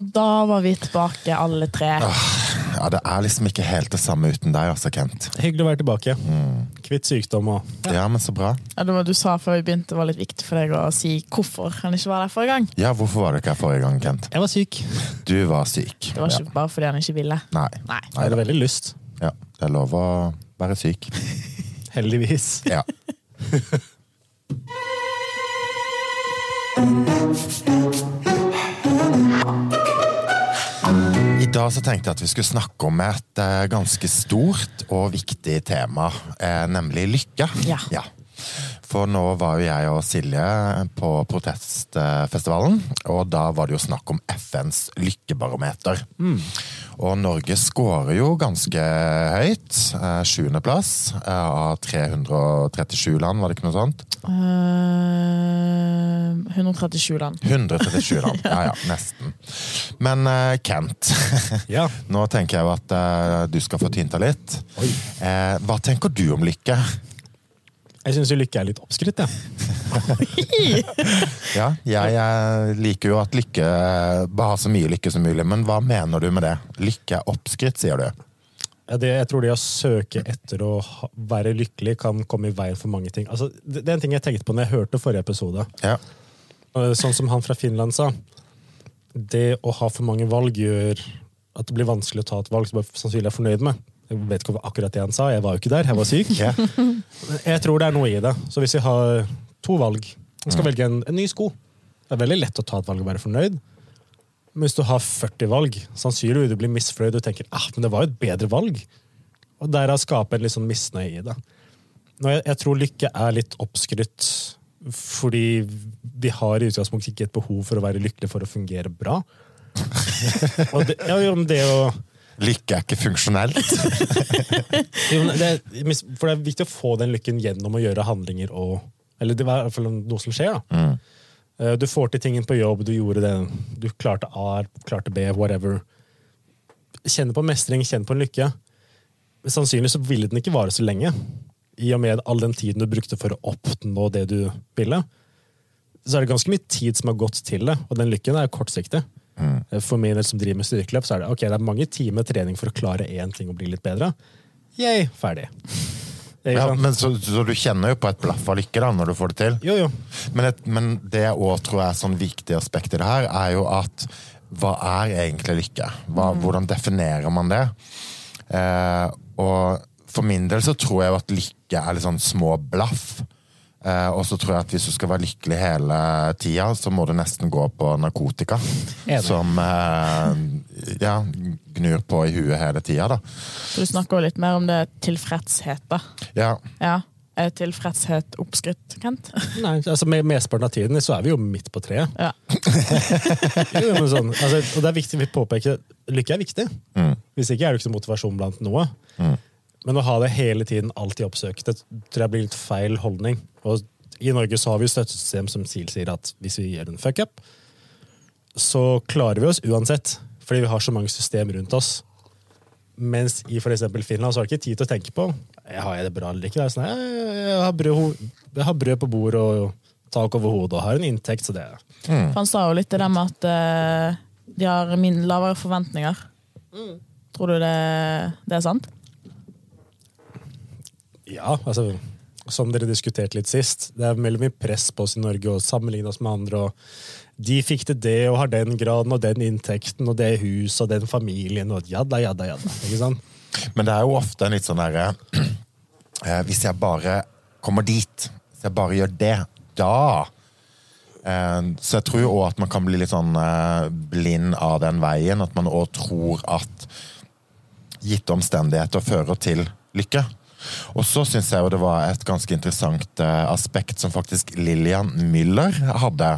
Da var vi tilbake, alle tre. Ja, Det er liksom ikke helt det samme uten deg, altså, Kent. Hyggelig å være tilbake. Kvitt sykdom og Ja, men så bra. Ja, det var du sa før vi begynte, var litt viktig for deg å si hvorfor han ikke var der forrige gang. Ja, Hvorfor var du ikke her forrige gang, Kent? Jeg var syk. Du var syk. Det var ikke bare fordi han ikke ville. Nei. Nei. Jeg hadde veldig lyst. Ja, Det er lov å være syk. Heldigvis. Ja. I dag så tenkte jeg at vi skulle snakke om et eh, ganske stort og viktig tema, eh, nemlig lykke. Ja. For nå var jo jeg og Silje på protestfestivalen, og da var det jo snakk om FNs lykkebarometer. Og Norge scorer jo ganske høyt. eh, Sjuendeplass eh, av 337 land, var det ikke noe sånt? Uh, 137 land. 137 land, ja ja, nesten. Men uh, Kent, Ja. nå tenker jeg jo at uh, du skal få tinta litt. Eh, hva tenker du om lykke? Jeg syns lykke er litt oppskrytt, jeg. Ja, jeg liker jo at lykke Bare ha så mye lykke som mulig, men hva mener du med det? Lykke er oppskrytt, sier du. Ja, det, jeg tror det å søke etter å være lykkelig kan komme i veien for mange ting. Altså, det, det er en ting jeg tenkte på når jeg hørte forrige episode. Ja. Eh, Sånn som han fra Finland sa. Det å ha for mange valg gjør at det blir vanskelig å ta et valg som jeg sannsynlig er fornøyd med. Jeg vet ikke akkurat det han sa, jeg var jo ikke der, jeg var syk. Ja. Jeg tror det er noe i det. Så hvis vi har to valg, Jeg skal velge en, en ny sko Det er veldig lett å ta et valg og være fornøyd. Men hvis du har 40 valg, sannsynligvis du bli misfornøyd og tenker ah, men det var jo et bedre valg. Og derav skape en litt sånn misnøye i det. Jeg, jeg tror lykke er litt oppskrytt fordi vi har i utgangspunktet ikke et behov for å være lykkelig for å fungere bra. og det, ja, det å Lykke er ikke funksjonelt. jo, det, er- for det er viktig å få den lykken gjennom å gjøre handlinger og Eller det var i hvert fall noe som skjer. da. Mm. Du får til tingen på jobb, du gjorde det, du klarte A, klarte B, whatever. Kjenne på mestring, kjenne på en lykke. Men sannsynligvis så ville den ikke vare så lenge. I og med all den tiden du brukte for å oppnå det du ville. Så er det ganske mye tid som har gått til det, og den lykken er kortsiktig. Eh, For min del som driver med styrkeløp, så er det ok, det er mange timer trening for å klare én ting og bli litt bedre. Yay, ferdig. Ja, men så, så du kjenner jo på et blaff av lykke da, når du får det til? Jo, jo. Men, et, men det jeg også tror er sånn viktig aspekt i det her, er jo at hva er egentlig lykke? Hva, Hvordan definerer man det? Eh, og for min del så tror jeg jo at lykke er litt sånn små blaff. Eh, og så tror jeg at hvis du skal være lykkelig hele tida, så må du nesten gå på narkotika. Som eh, ja, gnur på i huet hele tida, da. Så du snakker litt mer om det tilfredshet, da. Ja, Ja. Er tilfredshet oppskrytt, Kent? Nei, altså med Mesteparten av tiden så er vi jo midt på treet. Ja. Jo, men sånn, altså, og det er viktig vi påpeker lykke er viktig. Mm. Hvis ikke er det ikke så motivasjon blant noe. Men å ha det hele tiden alltid oppsøkt, det tror jeg blir litt feil holdning. Og I Norge så har vi jo støttesystem som SIL sier at hvis vi gjør en fuck up, så klarer vi oss uansett. Fordi vi har så mange system rundt oss. Mens i for eksempel Finland så har du ikke tid til å tenke på jeg har jeg det bra eller ikke. Det er sånn, jeg, jeg, har brød, jeg har brød på bordet og tak over hodet og har en inntekt, så det For han sa jo litt det der med at uh, de har min lavere forventninger. Tror du det, det er sant? Ja, altså som dere diskuterte litt sist, det er veldig mye press på oss i Norge å sammenligne oss med andre. og De fikk til det og har den graden og den inntekten og det huset og den familien og jadda, jadda, jadda. Ikke sant? Men det er jo ofte en litt sånn derre eh, Hvis jeg bare kommer dit, hvis jeg bare gjør det, da eh, Så jeg tror jo òg at man kan bli litt sånn eh, blind av den veien. At man òg tror at gitte omstendigheter fører til lykke. Og så syns jeg jo det var et ganske interessant eh, aspekt som faktisk Lillian Müller hadde.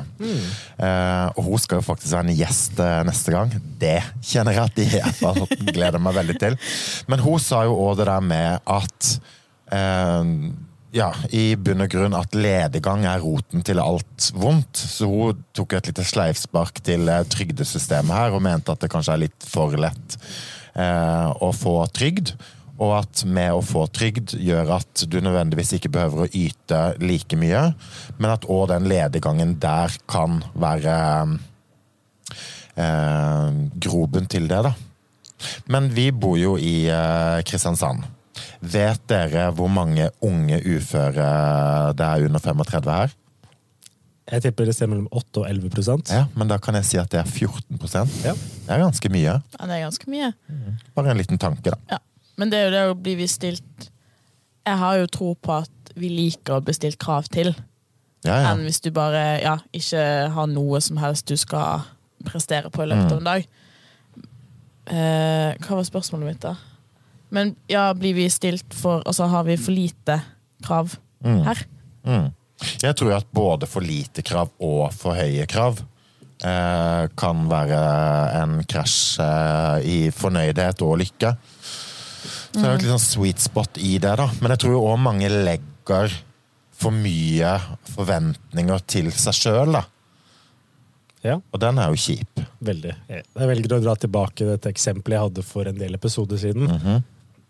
Eh, og hun skal jo faktisk være en gjest eh, neste gang. Det kjenner jeg at jeg fall gleder meg veldig til. Men hun sa jo òg det der med at ja, i bunn og grunn at ledegang er roten til alt vondt. Så hun tok et lite sleivspark til trygdesystemet her og mente at det kanskje er litt for lett eh, å få trygd. Og at med å få trygd gjør at du nødvendigvis ikke behøver å yte like mye, men at òg den ledegangen der kan være eh, grobunn til det, da. Men vi bor jo i eh, Kristiansand. Vet dere hvor mange unge uføre det er under 35 her? Jeg tipper det ser mellom 8 og 11 prosent. Ja, Men da kan jeg si at det er 14 prosent. Ja. Det er ganske mye. Ja, det er ganske mye. Bare en liten tanke, da. Ja. Men det er jo det å bli vi stilt Jeg har jo tro på at vi liker å bli stilt krav til, Ja, ja. enn hvis du bare ja, ikke har noe som helst du skal prestere på i løpet av en dag. Eh, hva var spørsmålet mitt, da? Men ja, blir vi stilt for Altså, har vi for lite krav her? Mm. Jeg tror at både for lite krav og for høye krav eh, kan være en krasj eh, i fornøydhet og lykke. Så det er jo et litt sånn sweet spot i det, da. Men jeg tror jo òg mange legger for mye forventninger til seg sjøl, da. Ja, Og den er jo kjip. veldig. Jeg velger å dra tilbake dette eksempelet jeg hadde for en del episoder siden.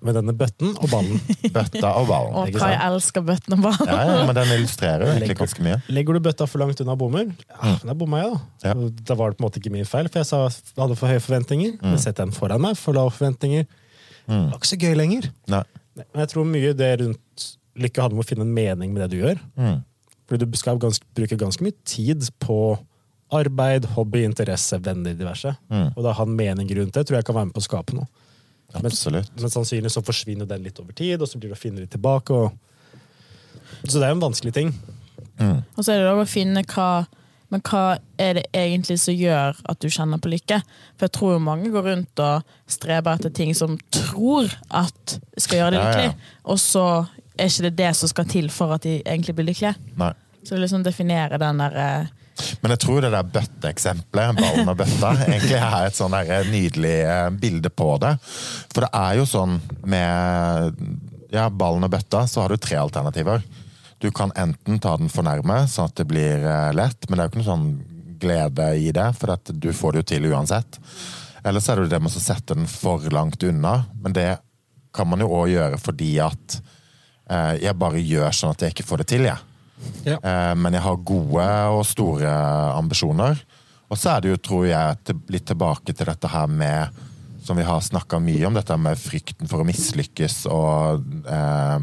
Med denne bøtten og ballen. Bøtta og ballen. Og hva jeg elsker bøtten og ballen. Ja, ja, men den illustrerer jo egentlig ganske mye. Legger du bøtta for langt unna bommer, ja, da bomma jeg, da. Ja. Da var det på en måte ikke min feil, for jeg sa, jeg hadde for høye forventninger. Men sett den foran meg, for lave forventninger. Det var ikke så gøy lenger. Nei. Men jeg tror mye det rundt lykke handler om å finne en mening med det du gjør. Mm. Fordi du skal ganske, bruke ganske mye tid på arbeid, hobby, interesse, venner, diverse. Mm. Og da ha en mening rundt det tror jeg kan være med på å skape noe. Absolutt. Men sannsynligvis så forsvinner den litt over tid, og så blir det å finne litt tilbake. Og... Så det er jo en vanskelig ting. Og så er det òg å finne hva Men hva er det egentlig som gjør at du kjenner på lykke? For jeg tror jo mange går rundt og streber etter ting som tror at skal gjøre dem Ja, ja. lykkelig, og så er ikke det det som skal til for at de egentlig blir lykkelige. Nei. Så liksom definere den der eh, Men jeg tror det der bøtteeksempelet, ballen og bøtta, egentlig er et sånn nydelig eh, bilde på det. For det er jo sånn med ja, ballen og bøtta, så har du tre alternativer. Du kan enten ta den for nærme, sånn at det blir eh, lett, men det er jo ikke noe sånn glede i det, for at du får det jo til uansett. Eller så er det jo det med å sette den for langt unna, men det kan man jo òg gjøre fordi at eh, jeg bare gjør sånn at jeg ikke får det til, jeg. Ja. Eh, Men jeg har gode og store ambisjoner. Og så er det jo, tror jeg, litt tilbake til dette her med Som vi har snakka mye om, dette med frykten for å mislykkes og eh,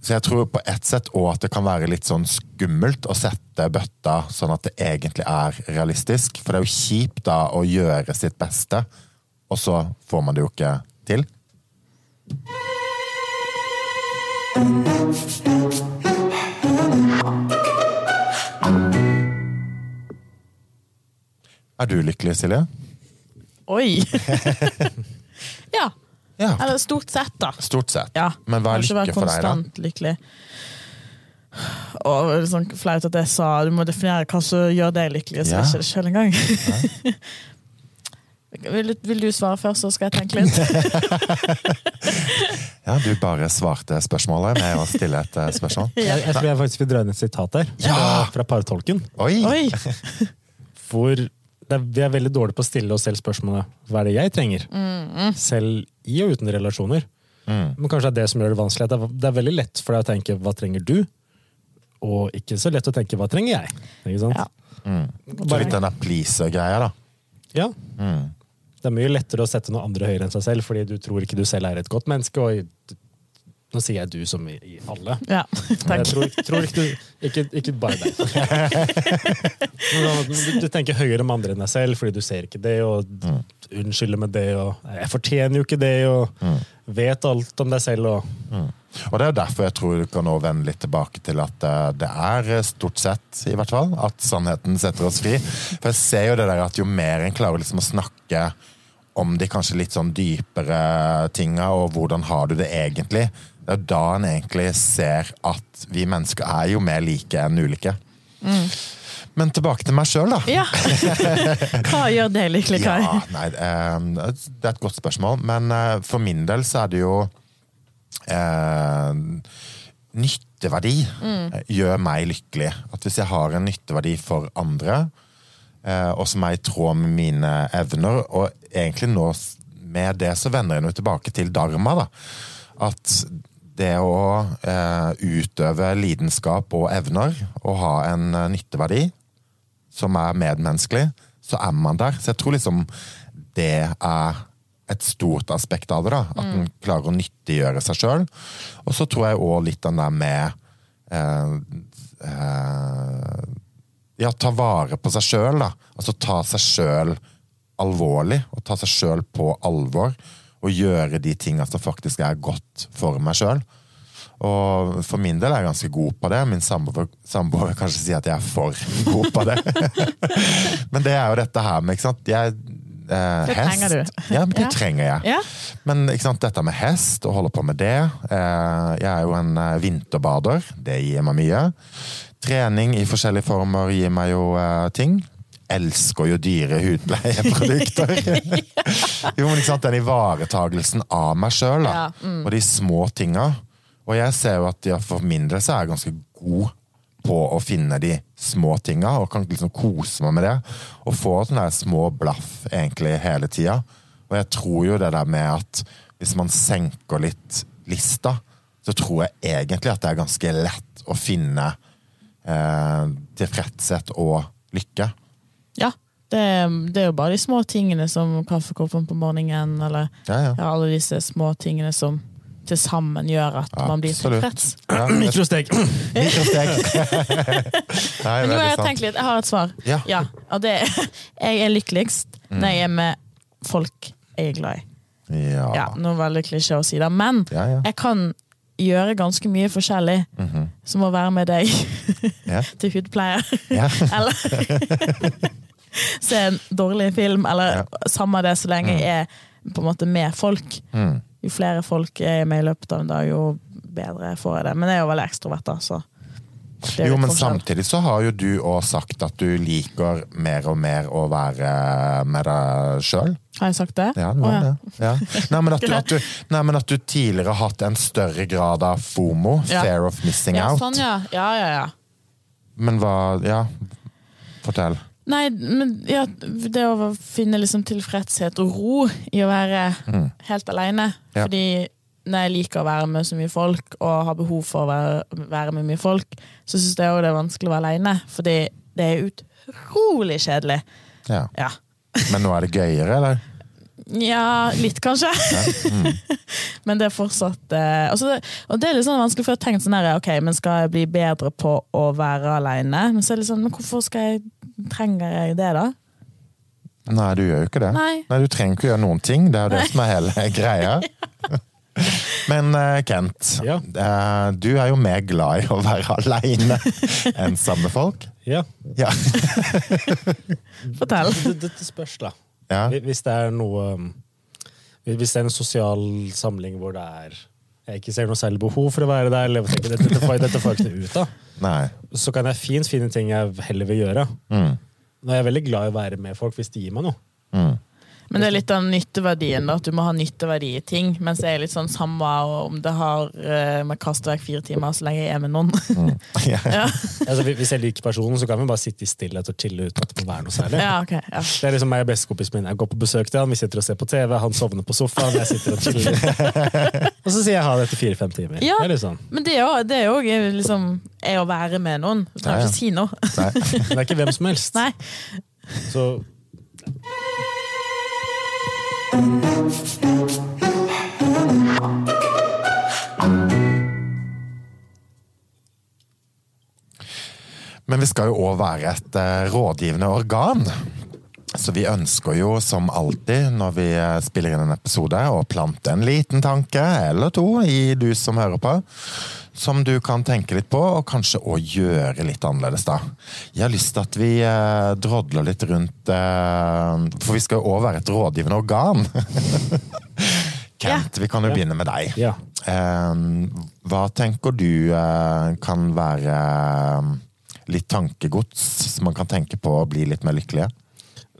Så jeg tror på ett sett òg at det kan være litt sånn skummelt å sette bøtta sånn at det egentlig er realistisk. For det er jo kjipt da å gjøre sitt beste, og så får man det jo ikke til. Er du lykkelig, Silje? Oi! ja. Ja. Eller stort sett, da. Stort sett. Ja. Men hva er lykke for deg, da? lykkelig. Og det er sånn flaut at jeg sa du må definere hva som gjør deg lykkelig, så Ja. jeg ikke det selv engang. vil, vil du svare først, så skal jeg tenke litt? Ja, du bare svarte spørsmålet med å stille et eh, spørsmål. Jeg, jeg tror jeg faktisk vil dra inn et sitat der, fra, fra partolken. Oi! Oi! Hvor er, vi er veldig dårlige på å stille oss selv spørsmålet hva er det jeg trenger? Selv i og uten relasjoner. Mm. Men kanskje det er det som gjør det vanskelig. Det er, det er veldig lett for deg å tenke hva trenger du? Og ikke så lett å tenke hva trenger jeg? Ikke sant? Ja. Så litt den der pleaser-greia, da. Ja. Mm. Det er mye lettere å sette noe andre høyere enn seg selv, fordi du tror ikke du selv er et godt menneske. og i- nå sier jeg du som i, i alle. Ja, takk. jeg tror, tror ikke du Ikke, ikke bare deg. Du, du tenker høyere om andre enn deg selv fordi du ser ikke det, og unnskylder med det, og 'jeg fortjener jo ikke det', og vet alt om deg selv. og Og det er derfor jeg tror du kan nå vende litt tilbake til at eh, det er eh, stort sett, i hvert fall, at sannheten setter oss fri. For jeg ser jo det der at jo mer en klarer liksom å snakke om de kanskje litt sånn dypere tinga, og hvordan har du det egentlig, det er da en egentlig ser at vi mennesker er jo mer like enn ulike. Men tilbake til meg sjøl, da. Ja. Hva gjør deg lykkelig, Kai? Ja, nei, eh, det er et godt spørsmål. Men eh, for min del så er det jo eh, Nytteverdi mm. gjør meg lykkelig. At hvis jeg har en nytteverdi for andre, eh, og som er i tråd med mine evner, og egentlig nå med det så vender jeg nå tilbake til dharma, da. At det å eh, utøve lidenskap og evner, og ha en eh, nytteverdi, som er medmenneskelig, så er man der. Så jeg tror liksom det er et stort aspekt av det. da, At en klarer å nyttiggjøre seg sjøl. Og så tror jeg òg litt den der med eh, eh, Ja, ta vare på seg sjøl, da. Altså ta seg sjøl alvorlig, og ta seg sjøl på alvor. Og gjøre de tinga som faktisk er godt for meg sjøl. Og for min del er jeg ganske god på det. Min samboer samboer vil kanskje si at jeg er for god på det. Men det er jo dette her med ikke sant? Jeg, eh, Det hest. trenger du. Ja, men det Ja. trenger jeg. Ja. Men ikke sant, dette med hest, å holde på med det eh, Jeg er jo en eh, vinterbader. Det gir meg mye. Trening i forskjellige former gir meg jo eh, ting. Elsker jo dyre hudpleieprodukter. jo, men ikke sant, Den ivaretagelsen av meg sjøl, Ja, mm. og de små tinga. Og jeg ser jo at ja, for min del så er jeg ganske god på å finne de små tinga, og kan liksom kose meg med det. Og få sånne små blaff egentlig hele tida. Og jeg tror jo det der med at hvis man senker litt lista, så tror jeg egentlig at det er ganske lett å finne eh, tilfredshet og lykke. Ja. Det, det er jo bare de små tingene som kaffekoppen på morgenen, eller Ja, ja. ja, alle disse små tingene som til sammen gjør at man blir tilfreds. Mikrosteg. Mikrosteg. Nei, Men nå har jeg tenkt litt, jeg har et svar. Ja. og det er Jeg er lykkeligst Mm. når jeg er med folk jeg er glad i. Ja. Ja, nå var klisjé å si det, men Ja, ja. jeg kan gjøre ganske mye forskjellig. Mhm. Som å være med deg Ja. til hudpleier. Eller se en dårlig film, eller Ja. samme det, så lenge jeg er på en måte med folk. Mm. Jo flere folk jeg er med i løpet av en dag, jo bedre får jeg det. Men jeg er jo veldig ekstrovert, da, så Jo, men forskjell. samtidig så har jo du òg sagt at du liker mer og mer å være med deg sjøl. Har jeg sagt det? Ja, det ja. det. Ja. Nei, men at du, du, nei, men at du tidligere har hatt en større grad av FOMO, Ja. fear of missing Ja, out. sånn, ja. Ja, ja, ja. Men hva Ja, fortell. Nei, men ja, det å finne liksom tilfredshet og ro i å være helt alene. Mm. Ja. Fordi når jeg liker å være med så mye folk, og har behov for å være, være med mye folk, så syns jeg òg det er vanskelig å være alene. Fordi det er utrolig kjedelig. Ja. Ja. Men nå er det gøyere, eller? Ja, litt kanskje. Mm. men det er fortsatt eh, altså det, Og det er litt sånn vanskelig, for jeg har tenkt sånn her, ok, men skal jeg bli bedre på å være alene? Men så er det litt sånn, men hvorfor skal jeg, trenger jeg det, da? Nei, du gjør jo ikke det. Nei. Nei Du trenger ikke gjøre noen ting. Det er jo det som er hele greia. Men eh, Kent, Ja. eh, du er jo mer glad i å være aleine enn sammen med folk. Ja. Ja. Fortell. Dette spørs, da. ja. Hvis det er noe um, Hvis det er en sosial samling hvor det er jeg ikke ser noe særlig behov for å være der, eller tenker, dette, dette, får, dette får jeg ikke ut av, Nei. så kan jeg fint finne ting jeg heller vil gjøre. Mm. Nå er jeg veldig glad i å være med folk hvis de gir meg noe. Mm. Men det er litt av nytteverdien, da, at du må ha nytteverdi i ting. Mens jeg er litt sånn samme om det har uh, med kastverk fire timer så lenge jeg er med noen. Ja. ja. Altså, hvis jeg liker personen, så kan vi bare sitte i stillhet og chille uten at det må være noe særlig. ja, okay, Ja. Det er liksom meg og bestekompisen min. Jeg går på besøk til han, vi sitter og ser på TV, han sovner på sofaen, jeg sitter og chiller. og så sier jeg ha det etter fire-fem timer. Ja. Det sånn. Men det er jo- det jo liksom er å være med noen. Du ja. ikke si noe. Nei. Men det er ikke hvem som helst. Nei. Så Men vi skal jo òg være et eh, rådgivende organ. Så vi ønsker jo som alltid når vi spiller inn en episode, å plante en liten tanke eller to i du som hører på. Som du kan tenke litt på, og kanskje òg gjøre litt annerledes, da. Jeg har lyst til at vi eh, drodler litt rundt eh, For vi skal jo òg være et rådgivende organ. Kent, vi kan jo begynne med deg. ja. Hva tenker du eh, kan være eh, litt tankegods som man kan tenke på å bli litt mer lykkelige?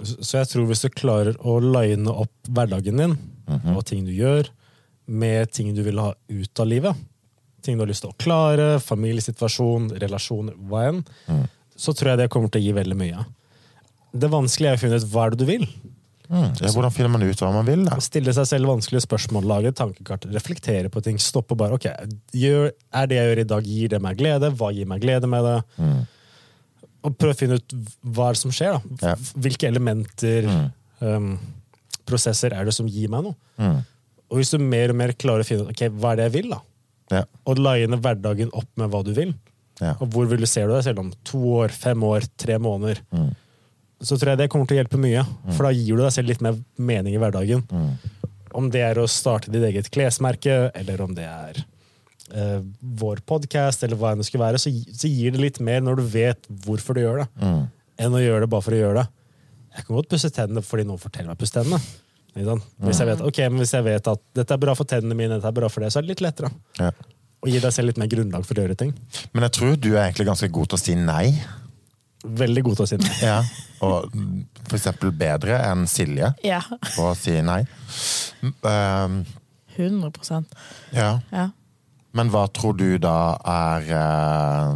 Så jeg tror hvis du klarer å line opp hverdagen din og ting du gjør, med ting du vil ha ut av livet, ting du har lyst til å klare, familiesituasjon, relasjon, hva enn, så tror jeg det kommer til å gi veldig mye. Det vanskelige er å finne ut hva er det du vil. Mm, ja, hvordan finner man ut hva man vil? da? Stille seg selv vanskelige spørsmål, lage et tankekart, reflektere på ting, stoppe bare. ok, gjør, Er det jeg gjør i dag, gir det meg glede? Hva gir meg glede med det? Og prøve å finne ut hva som skjer. da. Hvilke elementer, um, prosesser, er det som gir meg noe? Mm. Og hvis du mer og mer klarer å finne ut okay, hva er det jeg vil, da? Ja. og line hverdagen opp med hva du vil, Ja. og hvor vil du se deg selv om to år, fem år, tre måneder, Mm. så tror jeg det kommer til å hjelpe mye. For da gir du deg selv litt mer mening i hverdagen. Mm. Om det er å starte ditt eget klesmerke, eller om det er eh, vår podkast, eller hva enn det skulle være, så, så gir det litt mer når du vet hvorfor du gjør det, Mm. enn å gjøre det bare for å gjøre det. Jeg kan godt pusse tennene fordi noen forteller meg å pusse tennene. Hvis jeg vet, okay, men hvis jeg vet at dette er bra for tennene mine, dette er bra for det, så er det litt lettere. Ja. Og gi deg selv litt mer grunnlag for å gjøre ting. Men jeg tror du er egentlig ganske god til å si nei. Veldig god til å si nei. Ja. Og mm, for eksempel bedre enn Silje Ja. på å si nei. Um, ehm, 100 ja. Ja. Men hva tror du da er eh,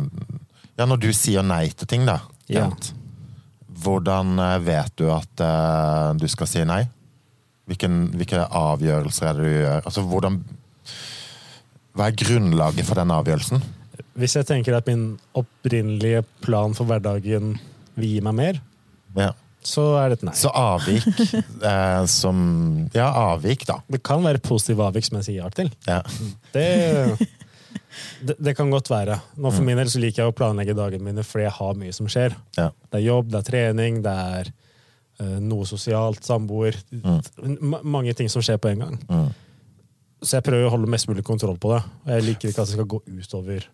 Ja, når du sier nei til ting, da. Ja. Hvordan eh, vet du at uh, du skal si nei? Hvilken, hvilke avgjørelser er det du gjør? Altså, hvordan Hva er grunnlaget for den avgjørelsen? Hvis jeg tenker at min opprinnelige plan for hverdagen vil gi meg mer, Ja. Så er det et nei. Så avvik eh, som Ja, avvik, da. Det kan være positive avvik som jeg sier ja til. Ja. Det, det, det kan godt være. Nå For min del så liker jeg å planlegge dagene mine fordi jeg har mye som skjer. Ja. Det er jobb, det er trening, det er eh, noe sosialt, samboer. Ma mange ting som skjer på en gang. Mm. Så jeg prøver å holde mest mulig kontroll på det. Og jeg liker ikke at det skal gå utover.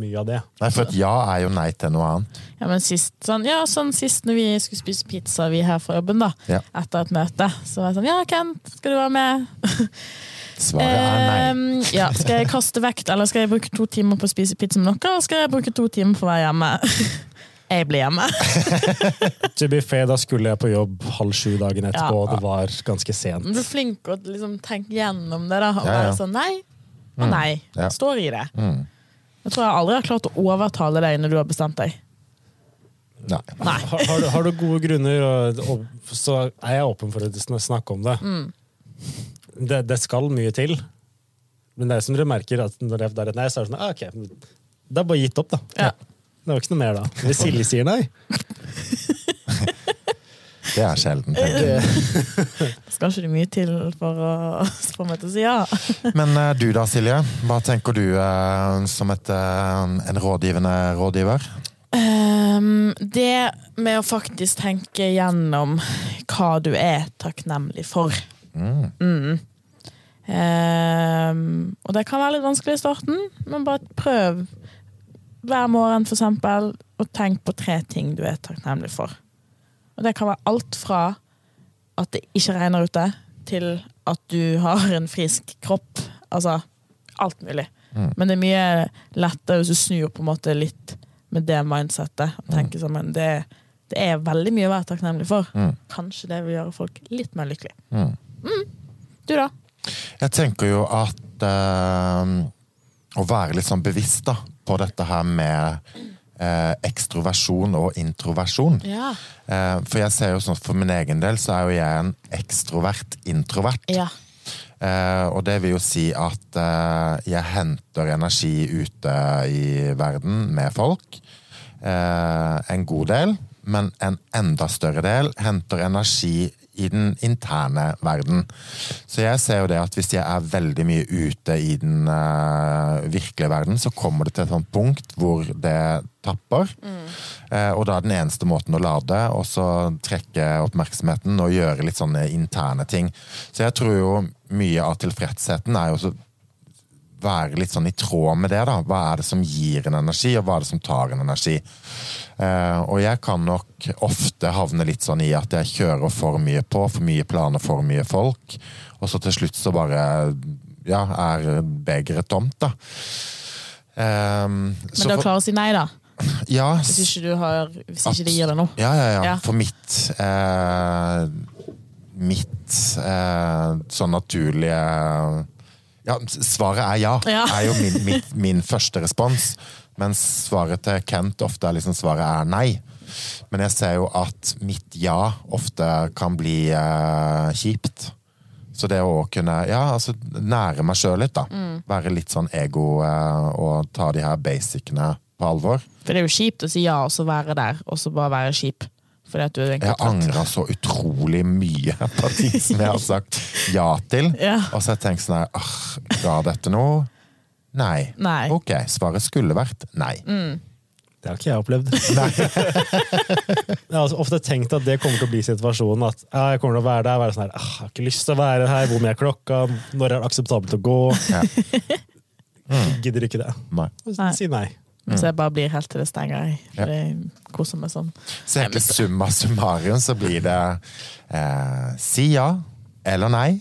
Mye av det. Nei, for et ja er jo nei til noe annet. Ja, men sist, sånn, ja, sånn sist når vi skulle spise pizza vi her fra jobben, da, Ja. etter et møte, så var jeg sånn Ja, Kent, skal du være med? Svaret er nei. Eh, ja, skal jeg kaste vekt, eller skal jeg bruke to timer på å spise pizza med dere, eller skal jeg bruke to timer på å være hjemme? jeg blir hjemme. To be fair, da skulle jeg på jobb halv sju dagen etterpå, Ja. og det var ganske sent. Du er flink til å liksom, tenke gjennom det, da. Og Ja, ja. være sånn nei og nei. Ja. Står i det. Mm. Jeg tror jeg aldri har klart å overtale deg når du har bestemt deg. Nei. Nei. Har, har, du, har du gode grunner, og, og, så er jeg åpen for å snakke om det. det. Det skal mye til. Men det er som dere merker, at når det er et nei, så er det sånn ah, ok, det er bare gitt opp, da. Ja. Det var ikke noe mer da. Hvis Silje sier nei Det er sjelden. tenker jeg. det, Skal ikke det mye til for å få meg til å si ja? Men eh, du da, Silje? Hva tenker du eh, som et, eh, en rådgivende rådgiver? Ehm, det med å faktisk tenke gjennom hva du er takknemlig for. Mm. Mm. Um, og det kan være litt vanskelig i starten, men bare prøv hver morgen, for eksempel, og tenk på tre ting du er takknemlig for. Og det kan være alt fra at det ikke regner ute, til at du har en frisk kropp. Altså alt mulig. Mm. Men det er mye lettere hvis du snur på en måte litt med det mindsettet. Og tenker sånn, men det, det er veldig mye å være takknemlig for. Mm. Kanskje det vil gjøre folk litt mer lykkelige. Mm. Du, da? Jeg tenker jo at øh, å være litt sånn bevisst da, på dette her med eh, ekstroversjon og introversjon. Ja. Eh, for jeg ser jo sånn for min egen del så er jo jeg en ekstrovert introvert. ja. Eh, og det vil jo si at eh, jeg henter energi ute i verden med folk. Eh, en god del, men en enda større del henter energi i den interne verden. Så jeg ser jo det at hvis jeg er veldig mye ute i den uh, virkelige verden, så kommer det til et sånt punkt hvor det tapper. Eh, og da er den eneste måten å lade, og så trekke oppmerksomheten og gjøre litt sånne interne ting. Så jeg tror jo mye av tilfredsheten er jo å være litt sånn i tråd med det. da. Hva er det som gir en energi, og hva er det som tar en energi? Eh, og jeg kan nok ofte havne litt sånn i at jeg kjører for mye på, for mye planer, for mye folk. Og så til slutt så bare ja, er begeret tomt, da. Eh, Men da klarer klare å si nei, da. ja, Hvis ikke, du har, hvis ikke det gir deg noe. ja, ja, ja. Ja. For mitt eh, Mitt eh, sånn naturlige Ja, svaret er ja. Ja. er jo min, min, min første respons. Mens svaret til Kent ofte er liksom svaret er nei. Men jeg ser jo at mitt ja ofte kan bli eh, kjipt. Så det å kunne ja, altså, nære meg sjøl litt, da. Være litt sånn ego eh, og ta de her basicene på alvor. For det er jo kjipt å si ja og så være der, og så bare være kjip. Fordi at du er Jeg angra så utrolig mye på ting som jeg har sagt ja til. Ja. Og så har jeg tenkt sånn her ah, Ga dette noe? Nei. Nei. Ok, svaret skulle vært nei. Det har ikke jeg opplevd. jeg har altså ofte tenkt at det kommer til å bli situasjonen. At ja, jeg kommer til å være der, være sånn her, ah, jeg har ikke lyst til å være her, hvor mye er klokka, når er det akseptabelt å gå? Ja. Gidder ikke det. Nei. Si nei. Så jeg bare blir helt til det stenger. jeg. For jeg koser meg sånn. Så egentlig summa summarum så blir det eh, si ja eller nei,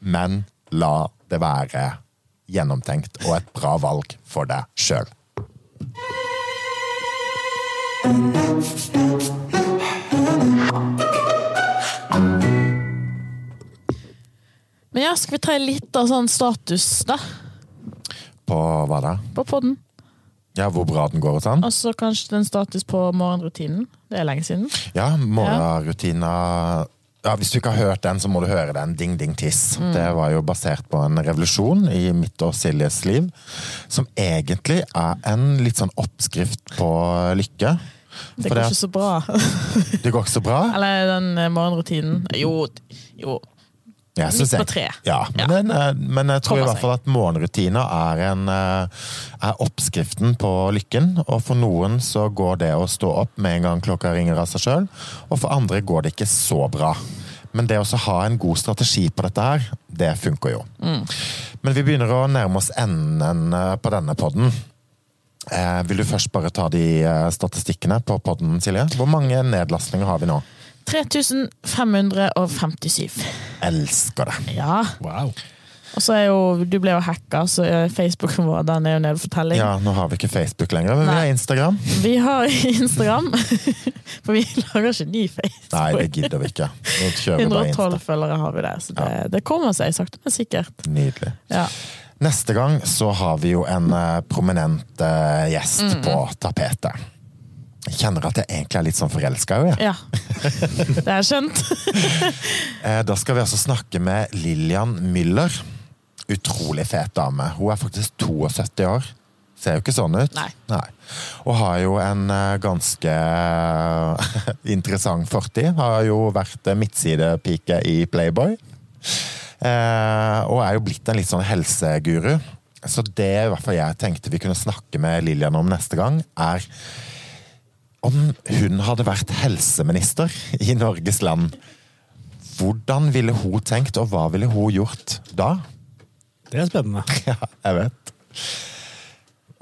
men la det være gjennomtenkt og et bra valg for deg sjøl. Men ja, skal vi ta litt av sånn status, da? På hva da? På podden. Ja, hvor bra den går og sånn? Og så kanskje den status på morgenrutinen. Det er lenge siden. Ja, morgenrutina ja, Hvis du ikke har hørt den, så må du høre den. Ding, ding, tiss. Mm. Det var jo basert på en revolusjon i mitt og Siljes liv. Som egentlig er en litt sånn oppskrift på lykke. Det går det- ikke så bra. Det går ikke så bra. Eller den eh, morgenrutinen. Jo, jo. Synes Midt på treet. Ja, men, Ja. den, eh, men jeg tror i hvert fall at morgenrutiner er, en, eh, er oppskriften på lykken. Og for noen så går det å stå opp med en gang klokka ringer av seg sjøl, og for andre går det ikke så bra. Men det å ha en god strategi på dette her, det funker jo. Men vi begynner å nærme oss enden eh, på denne podden. Eh, vil du først bare ta de statistikkene på podden, Silje? Hvor mange nedlastninger har vi nå? 3557. Elsker det! Ja. Wow. Og så er jo Du ble jo hacka, så Facebooken vår den er jo nede for telling. Ja, nå har vi ikke Facebook lenger, men vi har Instagram. Vi har Instagram, for vi lager ikke ny Facebook. Nei, det gidder vi ikke. Nå kjører vi bare 112 følgere har vi der, så det, det kommer seg sakte, men sikkert. Nydelig. Ja. Neste gang så har vi jo en eh, prominent eh, gjest på tapetet. Jeg kjenner at jeg egentlig er litt sånn forelska jo, jeg. ja. Det er skjønt. Eh, Da skal vi altså snakke med Lillian Müller. Utrolig fet dame. Hun er faktisk 72 år. Ser jo ikke sånn ut. Nei. Og har jo en eh, ganske interessant fortid. Har jo vært eh, midtsidepike i Playboy. Og er jo blitt en litt sånn helseguru. Så det i hvert fall jeg tenkte vi kunne snakke med Lillian om neste gang, er om hun hadde vært helseminister i Norges land. Hvordan ville hun tenkt, og hva ville hun gjort da? Det er spennende. Ja, jeg vet.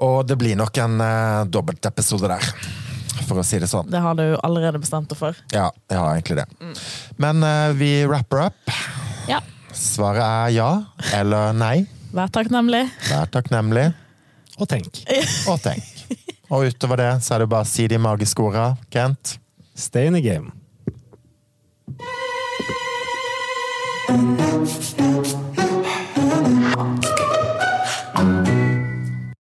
Og det blir nok en uh, dobbeltepisode der, for å si det sånn. Det har du allerede bestemt deg for. Ja, jeg har egentlig det. Men uh, vi wrapper up. Ja. Svaret er ja eller nei. Vær takknemlig. Vær takknemlig, Og tenk. og tenk. Og utover det så er det bare å si de magiske orda, Kent. Stay in the game.